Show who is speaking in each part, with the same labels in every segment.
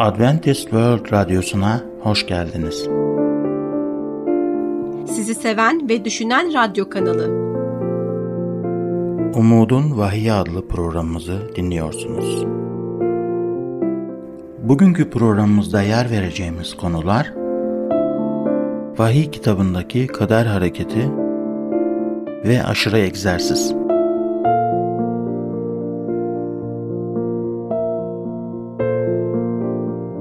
Speaker 1: Adventist World Radyosu'na hoş geldiniz.
Speaker 2: Sizi seven ve düşünen radyo kanalı.
Speaker 1: Umutun Vahiy adlı programımızı dinliyorsunuz. Bugünkü programımızda yer vereceğimiz konular Vahiy kitabındaki kader hareketi ve aşırı egzersiz.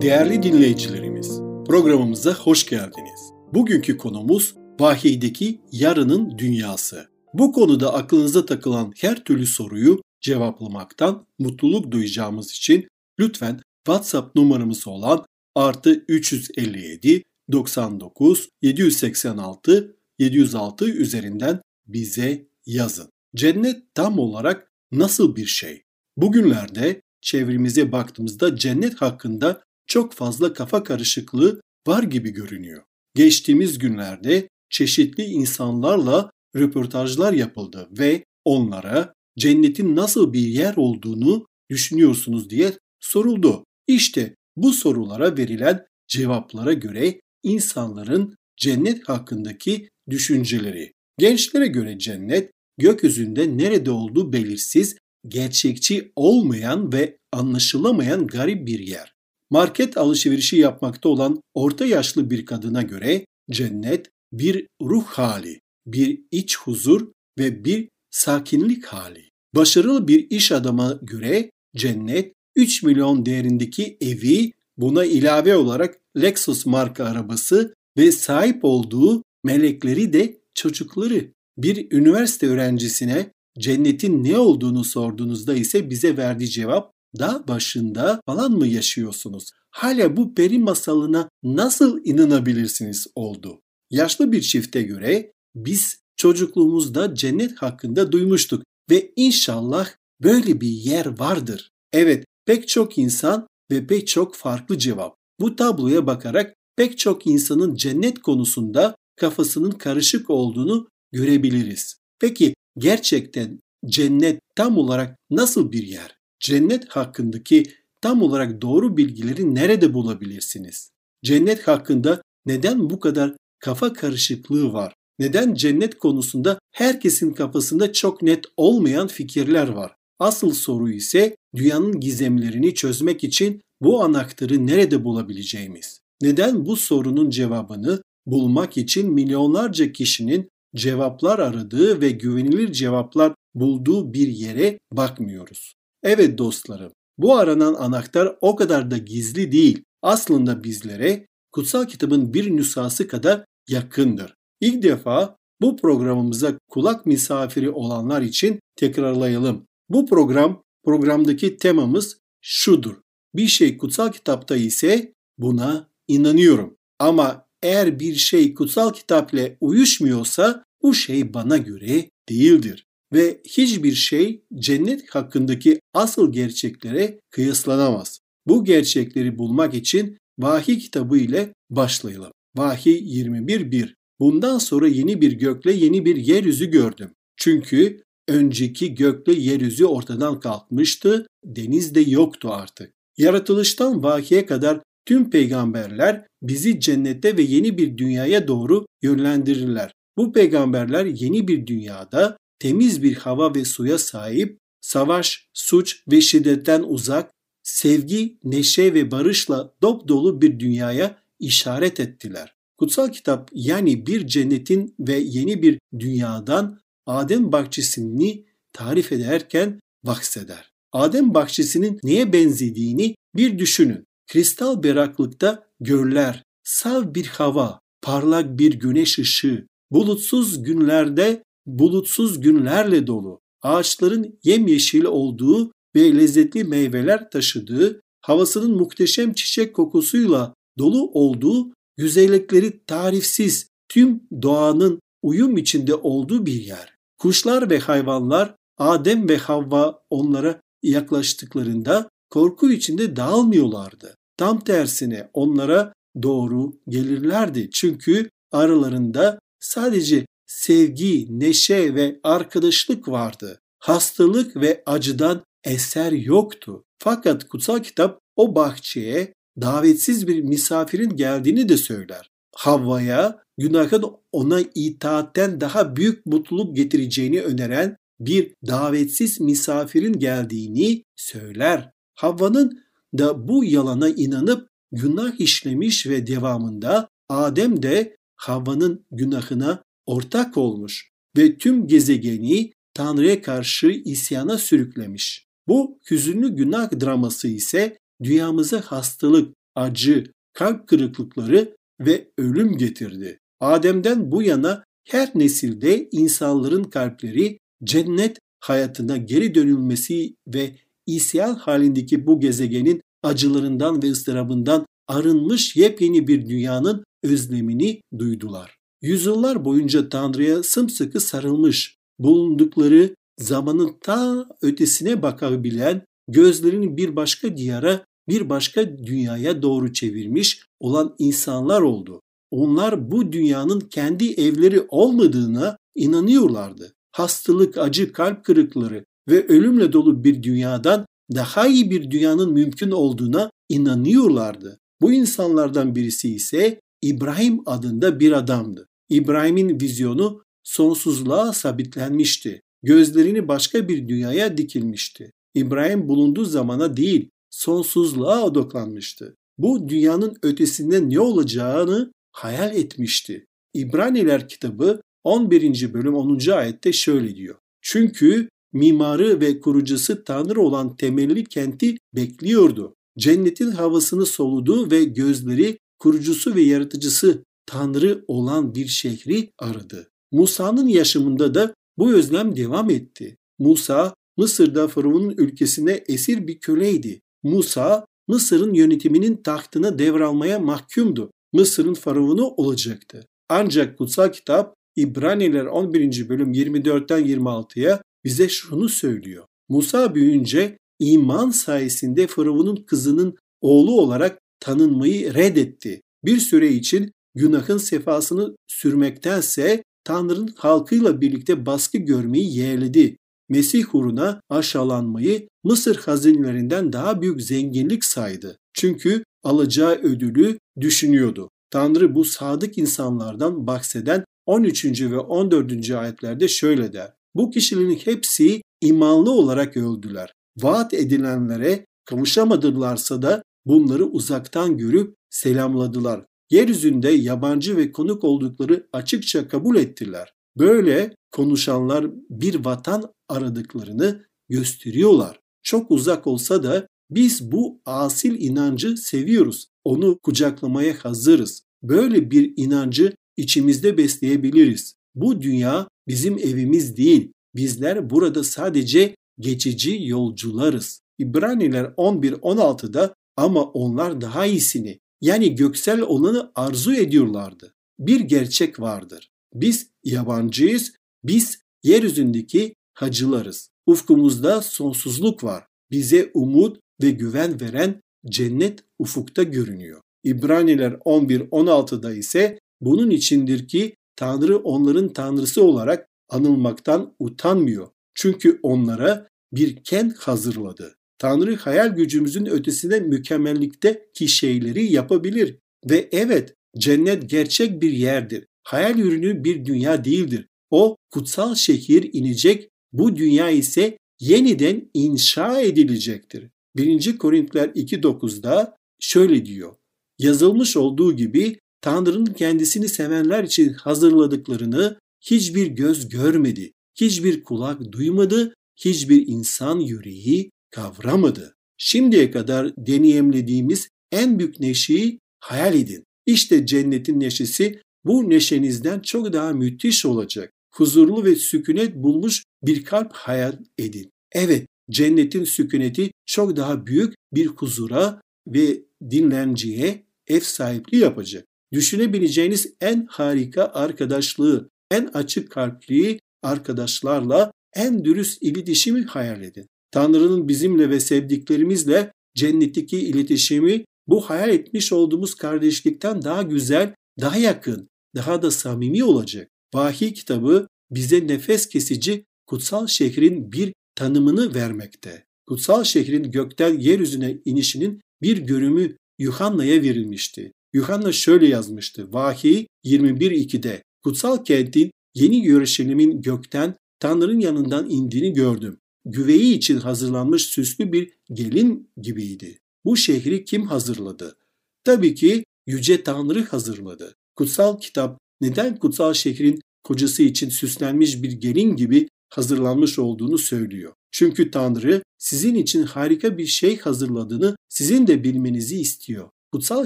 Speaker 3: Değerli dinleyicilerimiz, programımıza hoş geldiniz. Bugünkü konumuz vahiydeki yarının dünyası. Bu konuda aklınıza takılan her türlü soruyu cevaplamaktan mutluluk duyacağımız için lütfen WhatsApp numaramız olan artı 357 99 786 706 üzerinden bize yazın. Cennet tam olarak nasıl bir şey? Bugünlerde çevremize baktığımızda cennet hakkında çok fazla kafa karışıklığı var gibi görünüyor. Geçtiğimiz günlerde çeşitli insanlarla röportajlar yapıldı ve onlara cennetin nasıl bir yer olduğunu düşünüyorsunuz diye soruldu. İşte bu sorulara verilen cevaplara göre insanların cennet hakkındaki düşünceleri. Gençlere göre cennet gökyüzünde nerede olduğu belirsiz, gerçekçi olmayan ve anlaşılamayan garip bir yer. Market alışverişi yapmakta olan orta yaşlı bir kadına göre cennet bir ruh hali, bir iç huzur ve bir sakinlik hali. Başarılı bir iş adama göre cennet 3 milyon değerindeki evi, buna ilave olarak Lexus marka arabası ve sahip olduğu melekleri de çocukları. Bir üniversite öğrencisine cennetin ne olduğunu sorduğunuzda ise bize verdiği cevap dağ başında falan mı yaşıyorsunuz? Hala bu peri masalına nasıl inanabilirsiniz oldu. Yaşlı bir çifte göre biz çocukluğumuzda cennet hakkında duymuştuk ve inşallah böyle bir yer vardır. Evet pek çok insan ve pek çok farklı cevap. Bu tabloya bakarak pek çok insanın cennet konusunda kafasının karışık olduğunu görebiliriz. Peki gerçekten cennet tam olarak nasıl bir yer? Cennet hakkındaki tam olarak doğru bilgileri nerede bulabilirsiniz? Cennet hakkında neden bu kadar kafa karışıklığı var? Neden cennet konusunda herkesin kafasında çok net olmayan fikirler var? Asıl soru ise dünyanın gizemlerini çözmek için bu anahtarı nerede bulabileceğimiz? Neden bu sorunun cevabını bulmak için milyonlarca kişinin cevaplar aradığı ve güvenilir cevaplar bulduğu bir yere bakmıyoruz? Evet dostlarım, bu aranan anahtar o kadar da gizli değil. Aslında bizlere kutsal kitabın bir nüshası kadar yakındır. İlk defa bu programımıza kulak misafiri olanlar için tekrarlayalım. Bu program, programdaki temamız şudur. Bir şey kutsal kitapta ise buna inanıyorum. Ama eğer bir şey kutsal kitap ile uyuşmuyorsa bu şey bana göre değildir ve hiçbir şey cennet hakkındaki asıl gerçeklere kıyaslanamaz. Bu gerçekleri bulmak için Vahiy kitabı ile başlayalım. Vahiy 21.1 Bundan sonra yeni bir gökle yeni bir yeryüzü gördüm. Çünkü önceki gökle yeryüzü ortadan kalkmıştı, deniz de yoktu artık. Yaratılıştan vahiye kadar tüm peygamberler bizi cennette ve yeni bir dünyaya doğru yönlendirirler. Bu peygamberler yeni bir dünyada temiz bir hava ve suya sahip, savaş, suç ve şiddetten uzak, sevgi, neşe ve barışla dop dolu bir dünyaya işaret ettiler. Kutsal kitap yani bir cennetin ve yeni bir dünyadan Adem bahçesini tarif ederken bahseder. Adem bahçesinin neye benzediğini bir düşünün. Kristal berraklıkta göller, sav bir hava, parlak bir güneş ışığı, bulutsuz günlerde bulutsuz günlerle dolu, ağaçların yemyeşil olduğu ve lezzetli meyveler taşıdığı, havasının muhteşem çiçek kokusuyla dolu olduğu, güzellikleri tarifsiz, tüm doğanın uyum içinde olduğu bir yer. Kuşlar ve hayvanlar Adem ve Havva onlara yaklaştıklarında korku içinde dağılmıyorlardı. Tam tersine onlara doğru gelirlerdi. Çünkü aralarında sadece sevgi, neşe ve arkadaşlık vardı. Hastalık ve acıdan eser yoktu. Fakat kutsal kitap o bahçeye davetsiz bir misafirin geldiğini de söyler. Havva'ya günahın ona itaatten daha büyük mutluluk getireceğini öneren bir davetsiz misafirin geldiğini söyler. Havva'nın da bu yalana inanıp günah işlemiş ve devamında Adem de Havva'nın günahına ortak olmuş ve tüm gezegeni Tanrı'ya karşı isyana sürüklemiş. Bu hüzünlü günah draması ise dünyamıza hastalık, acı, kalp kırıklıkları ve ölüm getirdi. Adem'den bu yana her nesilde insanların kalpleri cennet hayatına geri dönülmesi ve isyan halindeki bu gezegenin acılarından ve ıstırabından arınmış yepyeni bir dünyanın özlemini duydular. Yüzyıllar boyunca Tanrı'ya sımsıkı sarılmış, bulundukları zamanın ta ötesine bakabilen, gözlerini bir başka diyara, bir başka dünyaya doğru çevirmiş olan insanlar oldu. Onlar bu dünyanın kendi evleri olmadığına inanıyorlardı. Hastalık, acı, kalp kırıkları ve ölümle dolu bir dünyadan daha iyi bir dünyanın mümkün olduğuna inanıyorlardı. Bu insanlardan birisi ise İbrahim adında bir adamdı. İbrahim'in vizyonu sonsuzluğa sabitlenmişti. Gözlerini başka bir dünyaya dikilmişti. İbrahim bulunduğu zamana değil, sonsuzluğa odaklanmıştı. Bu dünyanın ötesinde ne olacağını hayal etmişti. İbraniler kitabı 11. bölüm 10. ayette şöyle diyor. Çünkü mimarı ve kurucusu Tanrı olan temelli kenti bekliyordu. Cennetin havasını soludu ve gözleri kurucusu ve yaratıcısı Tanrı olan bir şehri aradı. Musa'nın yaşamında da bu özlem devam etti. Musa Mısır'da Firavun'un ülkesine esir bir köleydi. Musa Mısır'ın yönetiminin tahtına devralmaya mahkumdu. Mısır'ın Firavunu olacaktı. Ancak kutsal kitap İbraniler 11. bölüm 24'ten 26'ya bize şunu söylüyor. Musa büyüyünce iman sayesinde Firavun'un kızının oğlu olarak tanınmayı reddetti. Bir süre için günahın sefasını sürmektense Tanrı'nın halkıyla birlikte baskı görmeyi yeğledi. Mesih uğruna aşağılanmayı Mısır hazinelerinden daha büyük zenginlik saydı. Çünkü alacağı ödülü düşünüyordu. Tanrı bu sadık insanlardan bahseden 13. ve 14. ayetlerde şöyle der. Bu kişilerin hepsi imanlı olarak öldüler. Vaat edilenlere kavuşamadılarsa da bunları uzaktan görüp selamladılar. Yeryüzünde yabancı ve konuk oldukları açıkça kabul ettiler. Böyle konuşanlar bir vatan aradıklarını gösteriyorlar. Çok uzak olsa da biz bu asil inancı seviyoruz. Onu kucaklamaya hazırız. Böyle bir inancı içimizde besleyebiliriz. Bu dünya bizim evimiz değil. Bizler burada sadece geçici yolcularız. İbraniler 11-16'da ama onlar daha iyisini yani göksel olanı arzu ediyorlardı. Bir gerçek vardır. Biz yabancıyız, biz yeryüzündeki hacılarız. Ufkumuzda sonsuzluk var. Bize umut ve güven veren cennet ufukta görünüyor. İbraniler 11-16'da ise bunun içindir ki Tanrı onların tanrısı olarak anılmaktan utanmıyor. Çünkü onlara bir kent hazırladı. Tanrı hayal gücümüzün ötesine mükemmellikteki şeyleri yapabilir. Ve evet cennet gerçek bir yerdir. Hayal ürünü bir dünya değildir. O kutsal şehir inecek, bu dünya ise yeniden inşa edilecektir. 1. Korintiler 2.9'da şöyle diyor. Yazılmış olduğu gibi Tanrı'nın kendisini sevenler için hazırladıklarını hiçbir göz görmedi, hiçbir kulak duymadı, hiçbir insan yüreği kavramadı. Şimdiye kadar deneyimlediğimiz en büyük neşeyi hayal edin. İşte cennetin neşesi bu neşenizden çok daha müthiş olacak. Huzurlu ve sükunet bulmuş bir kalp hayal edin. Evet, cennetin sükuneti çok daha büyük bir huzura ve dinlenciye ev sahipliği yapacak. Düşünebileceğiniz en harika arkadaşlığı, en açık kalpliği arkadaşlarla en dürüst iletişimi hayal edin. Tanrı'nın bizimle ve sevdiklerimizle cennetteki iletişimi bu hayal etmiş olduğumuz kardeşlikten daha güzel, daha yakın, daha da samimi olacak. Vahiy kitabı bize nefes kesici kutsal şehrin bir tanımını vermekte. Kutsal şehrin gökten yeryüzüne inişinin bir görümü Yuhanna'ya verilmişti. Yuhanna şöyle yazmıştı. Vahiy 21.2'de kutsal kentin yeni Yeruşalim'in gökten Tanrı'nın yanından indiğini gördüm. Güveyi için hazırlanmış süslü bir gelin gibiydi. Bu şehri kim hazırladı? Tabii ki Yüce Tanrı hazırladı. Kutsal kitap neden kutsal şehrin kocası için süslenmiş bir gelin gibi hazırlanmış olduğunu söylüyor. Çünkü Tanrı sizin için harika bir şey hazırladığını sizin de bilmenizi istiyor. Kutsal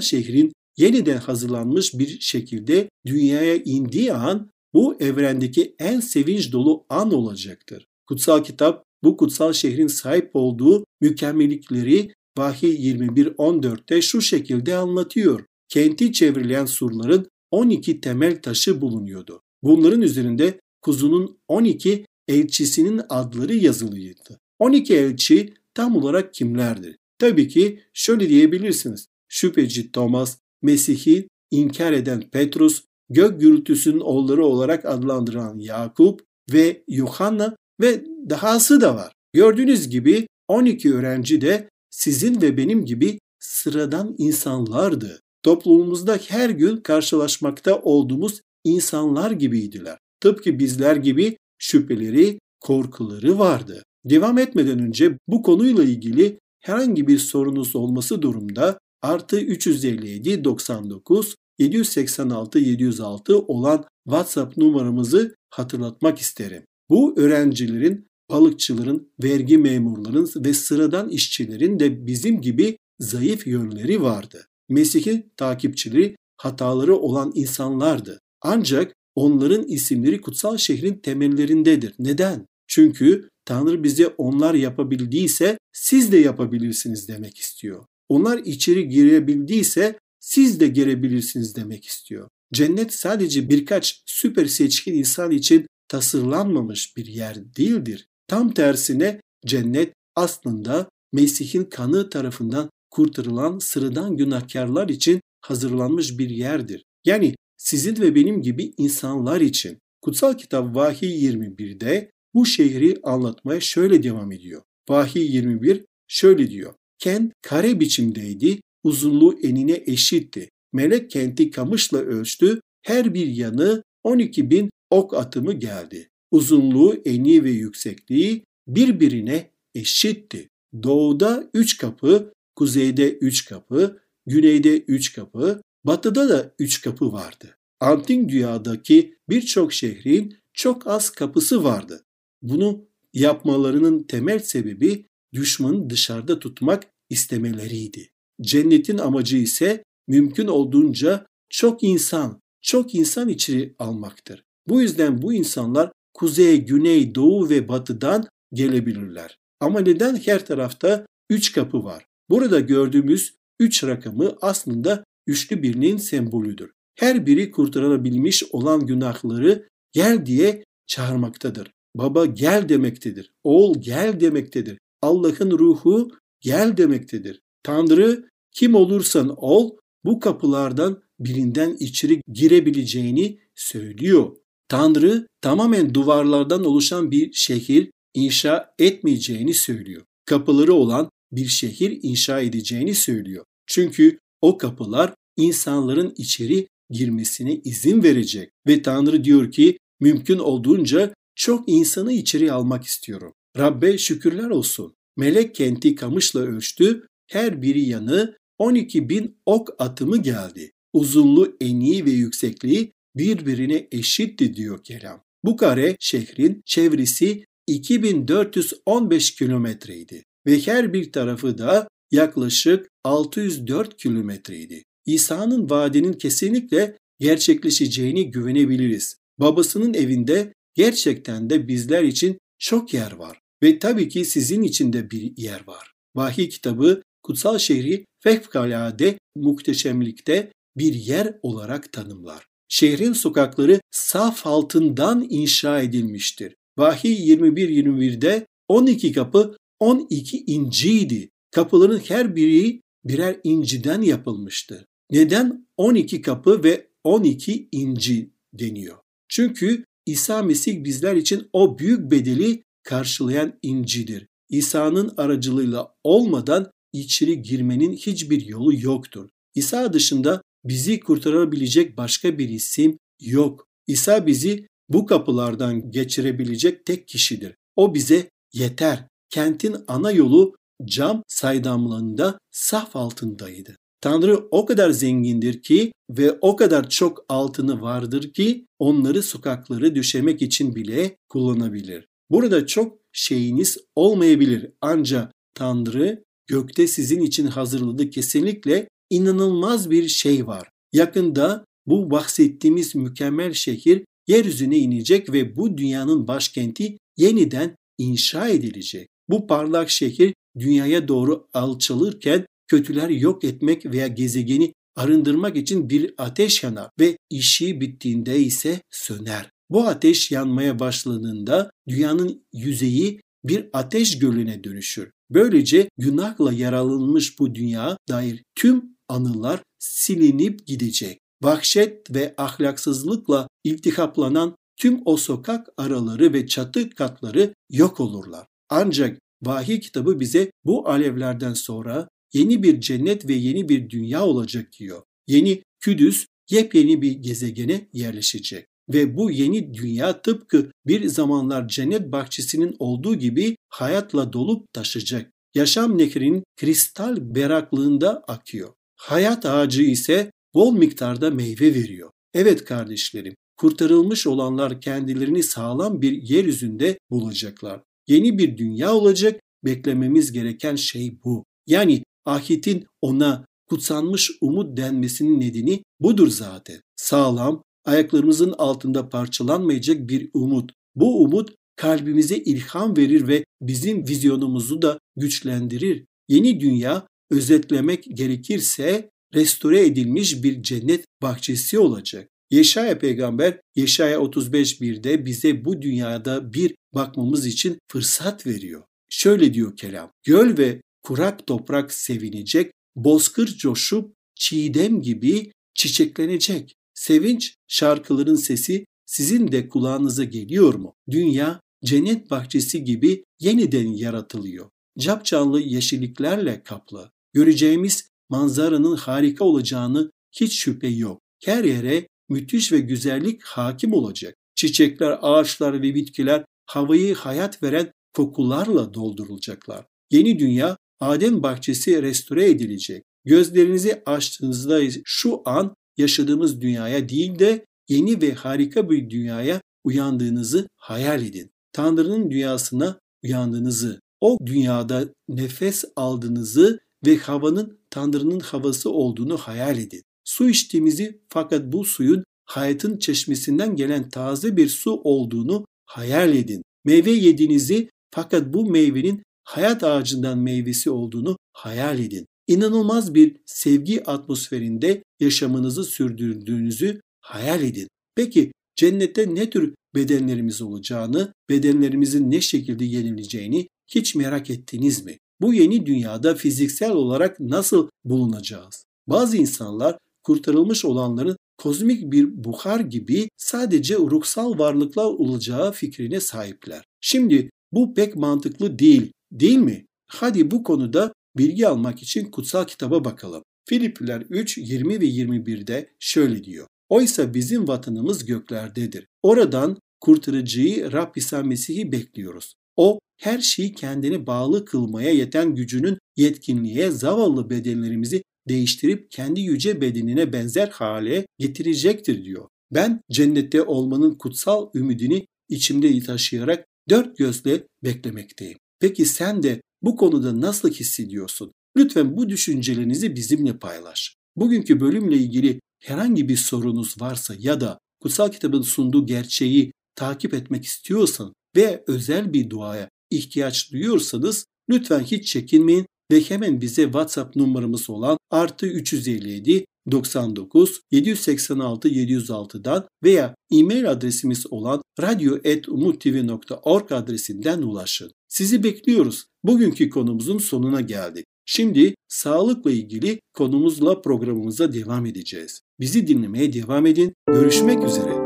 Speaker 3: şehrin yeniden hazırlanmış bir şekilde dünyaya indiği an bu evrendeki en sevinç dolu an olacaktır. Kutsal kitap bu kutsal şehrin sahip olduğu mükemmellikleri Vahiy 21.14'te şu şekilde anlatıyor. Kenti çevrilen surların 12 temel taşı bulunuyordu. Bunların üzerinde kuzunun 12 elçisinin adları yazılıydı. 12 elçi tam olarak kimlerdir? Tabii ki şöyle diyebilirsiniz. Şüpheci Thomas, Mesih'i inkar eden Petrus, gök gürültüsünün oğulları olarak adlandıran Yakup ve Yuhanna ve dahası da var. Gördüğünüz gibi 12 öğrenci de sizin ve benim gibi sıradan insanlardı. Toplumumuzda her gün karşılaşmakta olduğumuz insanlar gibiydiler. Tıpkı bizler gibi şüpheleri, korkuları vardı. Devam etmeden önce bu konuyla ilgili herhangi bir sorunuz olması durumda artı 357 99 786 706 olan WhatsApp numaramızı hatırlatmak isterim. Bu öğrencilerin, balıkçıların, vergi memurların ve sıradan işçilerin de bizim gibi zayıf yönleri vardı. Mesih'in takipçileri hataları olan insanlardı. Ancak onların isimleri kutsal şehrin temellerindedir. Neden? Çünkü Tanrı bize onlar yapabildiyse siz de yapabilirsiniz demek istiyor. Onlar içeri girebildiyse siz de girebilirsiniz demek istiyor. Cennet sadece birkaç süper seçkin insan için tasarlanmamış bir yer değildir. Tam tersine cennet aslında Mesih'in kanı tarafından kurtarılan sıradan günahkarlar için hazırlanmış bir yerdir. Yani sizin ve benim gibi insanlar için. Kutsal kitap Vahiy 21'de bu şehri anlatmaya şöyle devam ediyor. Vahiy 21 şöyle diyor. Kent kare biçimdeydi, uzunluğu enine eşitti. Melek kenti kamışla ölçtü, her bir yanı 12 bin ok atımı geldi. Uzunluğu, eni ve yüksekliği birbirine eşitti. Doğuda üç kapı, kuzeyde üç kapı, güneyde üç kapı, batıda da üç kapı vardı. Antik dünyadaki birçok şehrin çok az kapısı vardı. Bunu yapmalarının temel sebebi düşmanı dışarıda tutmak istemeleriydi. Cennetin amacı ise mümkün olduğunca çok insan, çok insan içeri almaktır. Bu yüzden bu insanlar kuzey, güney, doğu ve batıdan gelebilirler. Ama neden her tarafta üç kapı var? Burada gördüğümüz üç rakamı aslında üçlü birliğin sembolüdür. Her biri kurtarılabilmiş olan günahları gel diye çağırmaktadır. Baba gel demektedir. Oğul gel demektedir. Allah'ın ruhu gel demektedir. Tanrı kim olursan ol bu kapılardan birinden içeri girebileceğini söylüyor. Tanrı tamamen duvarlardan oluşan bir şehir inşa etmeyeceğini söylüyor. Kapıları olan bir şehir inşa edeceğini söylüyor. Çünkü o kapılar insanların içeri girmesine izin verecek ve Tanrı diyor ki mümkün olduğunca çok insanı içeri almak istiyorum. Rabbe şükürler olsun. Melek kenti kamışla ölçtü, her biri yanı 12 bin ok atımı geldi. Uzunluğu, eni ve yüksekliği birbirine eşitti diyor kelam. Bu kare şehrin çevresi 2415 kilometreydi ve her bir tarafı da yaklaşık 604 kilometreydi. İsa'nın vaadinin kesinlikle gerçekleşeceğini güvenebiliriz. Babasının evinde gerçekten de bizler için çok yer var ve tabii ki sizin için de bir yer var. Vahiy kitabı kutsal şehri fevkalade muhteşemlikte bir yer olarak tanımlar. Şehrin sokakları saf altından inşa edilmiştir. Vahiy 21-21'de 12 kapı 12 inciydi. Kapıların her biri birer inciden yapılmıştı. Neden 12 kapı ve 12 inci deniyor? Çünkü İsa Mesih bizler için o büyük bedeli karşılayan incidir. İsa'nın aracılığıyla olmadan içeri girmenin hiçbir yolu yoktur. İsa dışında bizi kurtarabilecek başka bir isim yok. İsa bizi bu kapılardan geçirebilecek tek kişidir. O bize yeter. Kentin ana yolu cam saydamlığında saf altındaydı. Tanrı o kadar zengindir ki ve o kadar çok altını vardır ki onları sokakları düşemek için bile kullanabilir. Burada çok şeyiniz olmayabilir ancak Tanrı gökte sizin için hazırladığı kesinlikle inanılmaz bir şey var. Yakında bu bahsettiğimiz mükemmel şehir yeryüzüne inecek ve bu dünyanın başkenti yeniden inşa edilecek. Bu parlak şehir dünyaya doğru alçalırken kötüler yok etmek veya gezegeni arındırmak için bir ateş yanar ve işi bittiğinde ise söner. Bu ateş yanmaya başladığında dünyanın yüzeyi bir ateş gölüne dönüşür. Böylece günahla yaralanmış bu dünya dair tüm anılar silinip gidecek. Vahşet ve ahlaksızlıkla iltihaplanan tüm o sokak araları ve çatı katları yok olurlar. Ancak vahiy kitabı bize bu alevlerden sonra yeni bir cennet ve yeni bir dünya olacak diyor. Yeni Küdüs yepyeni bir gezegene yerleşecek. Ve bu yeni dünya tıpkı bir zamanlar cennet bahçesinin olduğu gibi hayatla dolup taşacak. Yaşam nehrinin kristal beraklığında akıyor. Hayat ağacı ise bol miktarda meyve veriyor. Evet kardeşlerim, kurtarılmış olanlar kendilerini sağlam bir yeryüzünde bulacaklar. Yeni bir dünya olacak, beklememiz gereken şey bu. Yani ahitin ona kutsanmış umut denmesinin nedeni budur zaten. Sağlam, ayaklarımızın altında parçalanmayacak bir umut. Bu umut kalbimize ilham verir ve bizim vizyonumuzu da güçlendirir. Yeni dünya özetlemek gerekirse restore edilmiş bir cennet bahçesi olacak. Yeşaya peygamber Yeşaya 35.1'de bize bu dünyada bir bakmamız için fırsat veriyor. Şöyle diyor kelam. Göl ve kurak toprak sevinecek, bozkır coşup çiğdem gibi çiçeklenecek. Sevinç şarkıların sesi sizin de kulağınıza geliyor mu? Dünya cennet bahçesi gibi yeniden yaratılıyor. Capcanlı yeşilliklerle kaplı. Göreceğimiz manzaranın harika olacağını hiç şüphe yok. Her yere müthiş ve güzellik hakim olacak. Çiçekler, ağaçlar ve bitkiler havayı hayat veren kokularla doldurulacaklar. Yeni dünya Adem bahçesi restore edilecek. Gözlerinizi açtığınızda şu an yaşadığımız dünyaya değil de yeni ve harika bir dünyaya uyandığınızı hayal edin. Tanrı'nın dünyasına uyandığınızı, o dünyada nefes aldığınızı ve havanın Tanrı'nın havası olduğunu hayal edin. Su içtiğimizi fakat bu suyun hayatın çeşmesinden gelen taze bir su olduğunu hayal edin. Meyve yediğinizi fakat bu meyvenin hayat ağacından meyvesi olduğunu hayal edin. İnanılmaz bir sevgi atmosferinde yaşamınızı sürdürdüğünüzü hayal edin. Peki cennette ne tür bedenlerimiz olacağını, bedenlerimizin ne şekilde yenileceğini hiç merak ettiniz mi? Bu yeni dünyada fiziksel olarak nasıl bulunacağız? Bazı insanlar kurtarılmış olanların kozmik bir buhar gibi sadece ruhsal varlıklar olacağı fikrine sahipler. Şimdi bu pek mantıklı değil, değil mi? Hadi bu konuda bilgi almak için kutsal kitaba bakalım. Filipliler 3, 20 ve 21'de şöyle diyor. Oysa bizim vatanımız göklerdedir. Oradan kurtarıcıyı Rab İsa Mesih'i bekliyoruz. O her şeyi kendine bağlı kılmaya yeten gücünün yetkinliğe zavallı bedenlerimizi değiştirip kendi yüce bedenine benzer hale getirecektir diyor. Ben cennette olmanın kutsal ümidini içimde taşıyarak dört gözle beklemekteyim. Peki sen de bu konuda nasıl hissediyorsun? Lütfen bu düşüncelerinizi bizimle paylaş. Bugünkü bölümle ilgili herhangi bir sorunuz varsa ya da kutsal kitabın sunduğu gerçeği takip etmek istiyorsan ve özel bir duaya ihtiyaç duyuyorsanız lütfen hiç çekinmeyin ve hemen bize WhatsApp numaramız olan artı 357 99 786 706'dan veya e-mail adresimiz olan radyo.umuttv.org adresinden ulaşın. Sizi bekliyoruz. Bugünkü konumuzun sonuna geldik. Şimdi sağlıkla ilgili konumuzla programımıza devam edeceğiz. Bizi dinlemeye devam edin. Görüşmek üzere.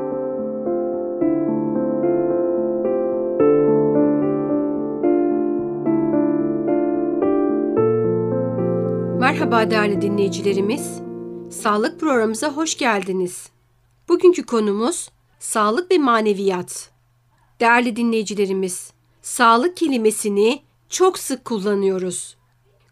Speaker 2: Merhaba değerli dinleyicilerimiz. Sağlık programımıza hoş geldiniz. Bugünkü konumuz sağlık ve maneviyat. Değerli dinleyicilerimiz, sağlık kelimesini çok sık kullanıyoruz.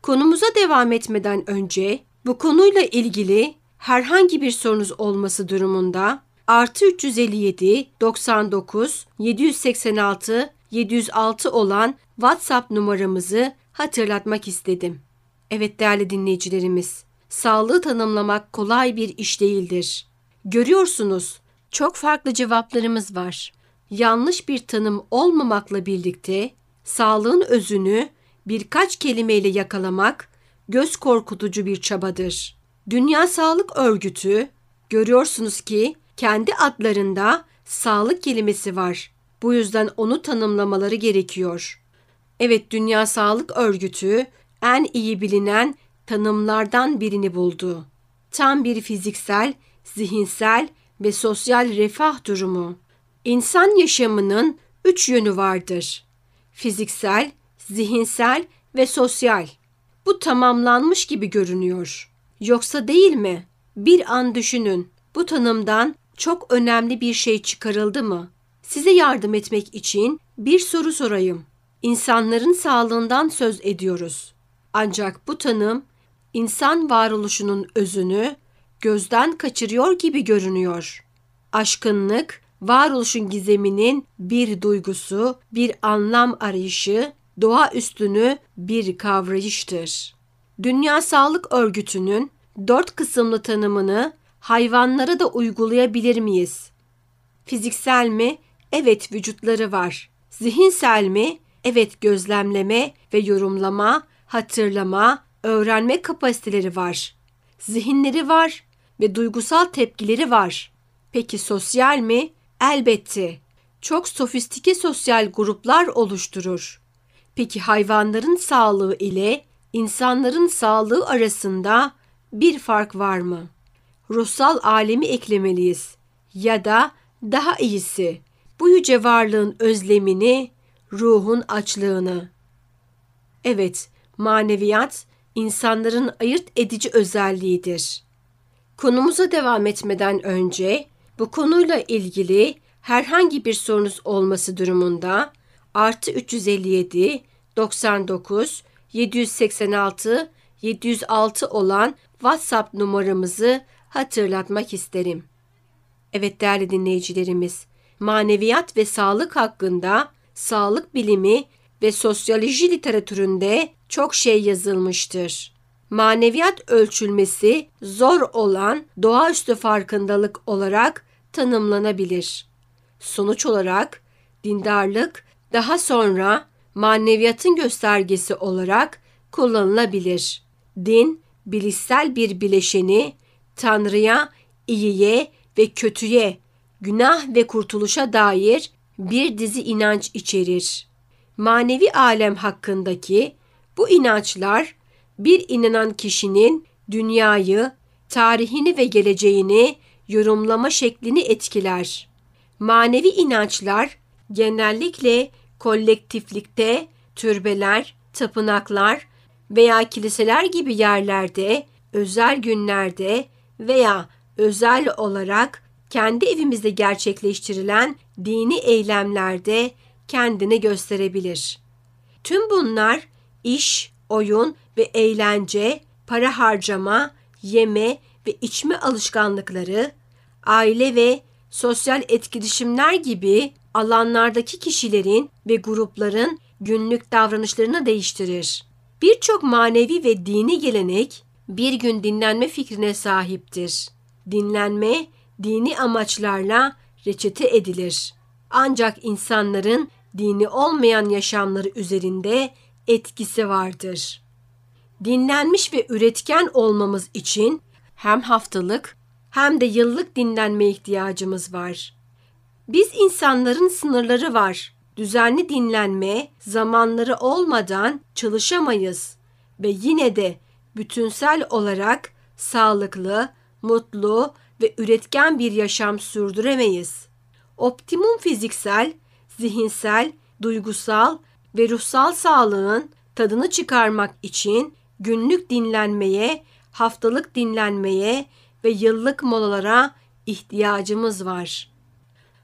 Speaker 2: Konumuza devam etmeden önce bu konuyla ilgili herhangi bir sorunuz olması durumunda artı 357 99 786 706 olan WhatsApp numaramızı hatırlatmak istedim. Evet değerli dinleyicilerimiz, sağlığı tanımlamak kolay bir iş değildir. Görüyorsunuz, çok farklı cevaplarımız var. Yanlış bir tanım olmamakla birlikte sağlığın özünü birkaç kelimeyle yakalamak göz korkutucu bir çabadır. Dünya Sağlık Örgütü görüyorsunuz ki kendi adlarında sağlık kelimesi var. Bu yüzden onu tanımlamaları gerekiyor. Evet Dünya Sağlık Örgütü en iyi bilinen tanımlardan birini buldu. Tam bir fiziksel, zihinsel ve sosyal refah durumu. İnsan yaşamının üç yönü vardır. Fiziksel, zihinsel ve sosyal. Bu tamamlanmış gibi görünüyor. Yoksa değil mi? Bir an düşünün. Bu tanımdan çok önemli bir şey çıkarıldı mı? Size yardım etmek için bir soru sorayım. İnsanların sağlığından söz ediyoruz. Ancak bu tanım insan varoluşunun özünü gözden kaçırıyor gibi görünüyor. Aşkınlık, varoluşun gizeminin bir duygusu, bir anlam arayışı, doğa üstünü bir kavrayıştır. Dünya Sağlık Örgütü'nün dört kısımlı tanımını hayvanlara da uygulayabilir miyiz? Fiziksel mi? Evet vücutları var. Zihinsel mi? Evet gözlemleme ve yorumlama, hatırlama, öğrenme kapasiteleri var. Zihinleri var ve duygusal tepkileri var. Peki sosyal mi? Elbette. Çok sofistike sosyal gruplar oluşturur. Peki hayvanların sağlığı ile insanların sağlığı arasında bir fark var mı? Ruhsal alemi eklemeliyiz ya da daha iyisi bu yüce varlığın özlemini, ruhun açlığını. Evet, maneviyat insanların ayırt edici özelliğidir. Konumuza devam etmeden önce bu konuyla ilgili herhangi bir sorunuz olması durumunda artı 357 99 786 706 olan WhatsApp numaramızı hatırlatmak isterim. Evet değerli dinleyicilerimiz, maneviyat ve sağlık hakkında sağlık bilimi ve sosyoloji literatüründe çok şey yazılmıştır. Maneviyat ölçülmesi zor olan doğaüstü farkındalık olarak tanımlanabilir. Sonuç olarak dindarlık daha sonra maneviyatın göstergesi olarak kullanılabilir. Din, bilişsel bir bileşeni Tanrı'ya, iyiye ve kötüye, günah ve kurtuluşa dair bir dizi inanç içerir. Manevi alem hakkındaki bu inançlar bir inanan kişinin dünyayı, tarihini ve geleceğini yorumlama şeklini etkiler. Manevi inançlar genellikle kolektiflikte türbeler, tapınaklar veya kiliseler gibi yerlerde, özel günlerde veya özel olarak kendi evimizde gerçekleştirilen dini eylemlerde kendini gösterebilir. Tüm bunlar iş, oyun ve eğlence, para harcama, yeme ve içme alışkanlıkları, aile ve sosyal etkileşimler gibi alanlardaki kişilerin ve grupların günlük davranışlarını değiştirir. Birçok manevi ve dini gelenek bir gün dinlenme fikrine sahiptir. Dinlenme dini amaçlarla reçete edilir. Ancak insanların dini olmayan yaşamları üzerinde etkisi vardır. Dinlenmiş ve üretken olmamız için hem haftalık hem de yıllık dinlenme ihtiyacımız var. Biz insanların sınırları var. Düzenli dinlenme zamanları olmadan çalışamayız ve yine de bütünsel olarak sağlıklı, mutlu ve üretken bir yaşam sürdüremeyiz. Optimum fiziksel, zihinsel, duygusal ve ruhsal sağlığın tadını çıkarmak için günlük dinlenmeye, haftalık dinlenmeye ve yıllık molalara ihtiyacımız var.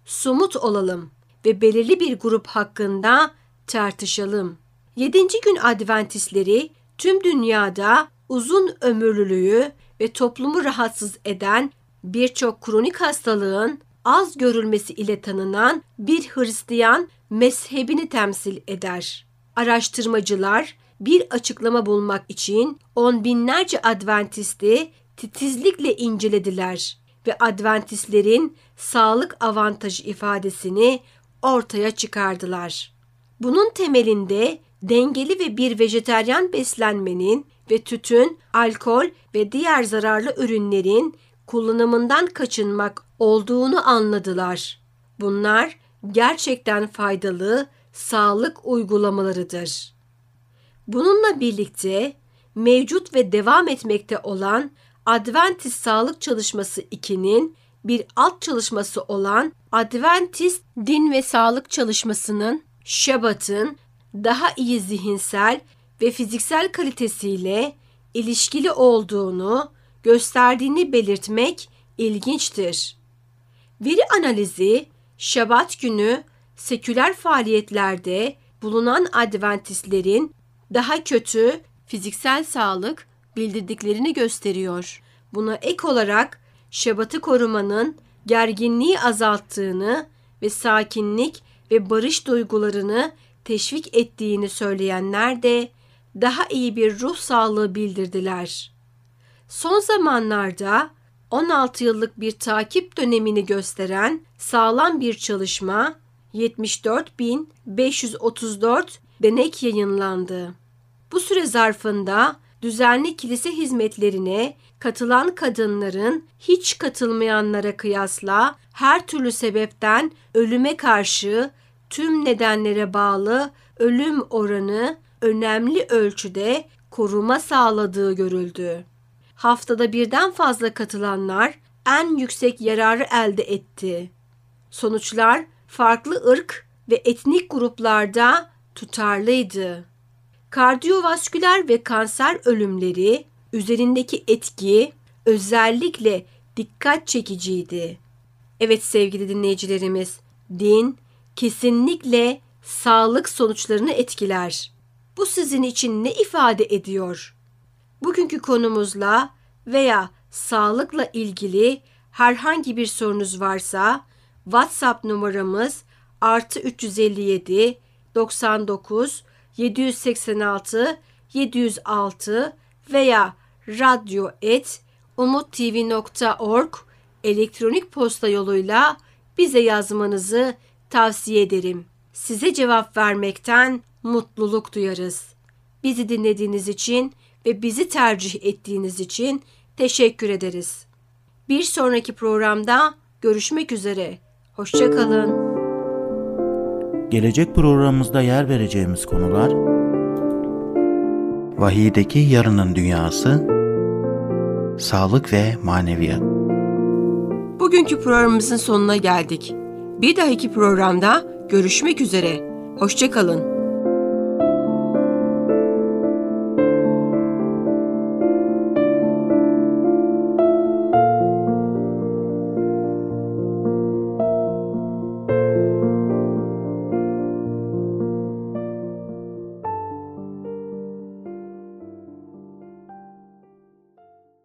Speaker 2: Sumut olalım ve belirli bir grup hakkında tartışalım. Yedinci gün Adventistleri tüm dünyada uzun ömürlülüğü ve toplumu rahatsız eden birçok kronik hastalığın az görülmesi ile tanınan bir Hristiyan mezhebini temsil eder. Araştırmacılar bir açıklama bulmak için on binlerce Adventisti titizlikle incelediler ve Adventistlerin sağlık avantajı ifadesini ortaya çıkardılar. Bunun temelinde dengeli ve bir vejeteryan beslenmenin ve tütün, alkol ve diğer zararlı ürünlerin kullanımından kaçınmak olduğunu anladılar. Bunlar gerçekten faydalı sağlık uygulamalarıdır. Bununla birlikte mevcut ve devam etmekte olan Adventist Sağlık Çalışması 2'nin bir alt çalışması olan Adventist Din ve Sağlık Çalışması'nın Şabat'ın daha iyi zihinsel ve fiziksel kalitesiyle ilişkili olduğunu gösterdiğini belirtmek ilginçtir. Veri analizi Şabat günü seküler faaliyetlerde bulunan Adventistlerin daha kötü fiziksel sağlık bildirdiklerini gösteriyor. Buna ek olarak Şabat'ı korumanın gerginliği azalttığını ve sakinlik ve barış duygularını teşvik ettiğini söyleyenler de daha iyi bir ruh sağlığı bildirdiler. Son zamanlarda 16 yıllık bir takip dönemini gösteren sağlam bir çalışma 74.534 denek yayınlandı. Bu süre zarfında düzenli kilise hizmetlerine katılan kadınların hiç katılmayanlara kıyasla her türlü sebepten ölüme karşı tüm nedenlere bağlı ölüm oranı önemli ölçüde koruma sağladığı görüldü. Haftada birden fazla katılanlar en yüksek yararı elde etti. Sonuçlar farklı ırk ve etnik gruplarda tutarlıydı. Kardiyovasküler ve kanser ölümleri üzerindeki etki özellikle dikkat çekiciydi. Evet sevgili dinleyicilerimiz, din kesinlikle sağlık sonuçlarını etkiler. Bu sizin için ne ifade ediyor? Bugünkü konumuzla veya sağlıkla ilgili herhangi bir sorunuz varsa WhatsApp numaramız artı 357 99 786 706 veya radyo et umuttv.org elektronik posta yoluyla bize yazmanızı tavsiye ederim. Size cevap vermekten mutluluk duyarız. Bizi dinlediğiniz için ve bizi tercih ettiğiniz için teşekkür ederiz. Bir sonraki programda görüşmek üzere. Hoşçakalın.
Speaker 1: Gelecek programımızda yer vereceğimiz konular Vahiydeki yarının dünyası Sağlık ve maneviyat
Speaker 2: Bugünkü programımızın sonuna geldik. Bir dahaki programda görüşmek üzere. Hoşçakalın.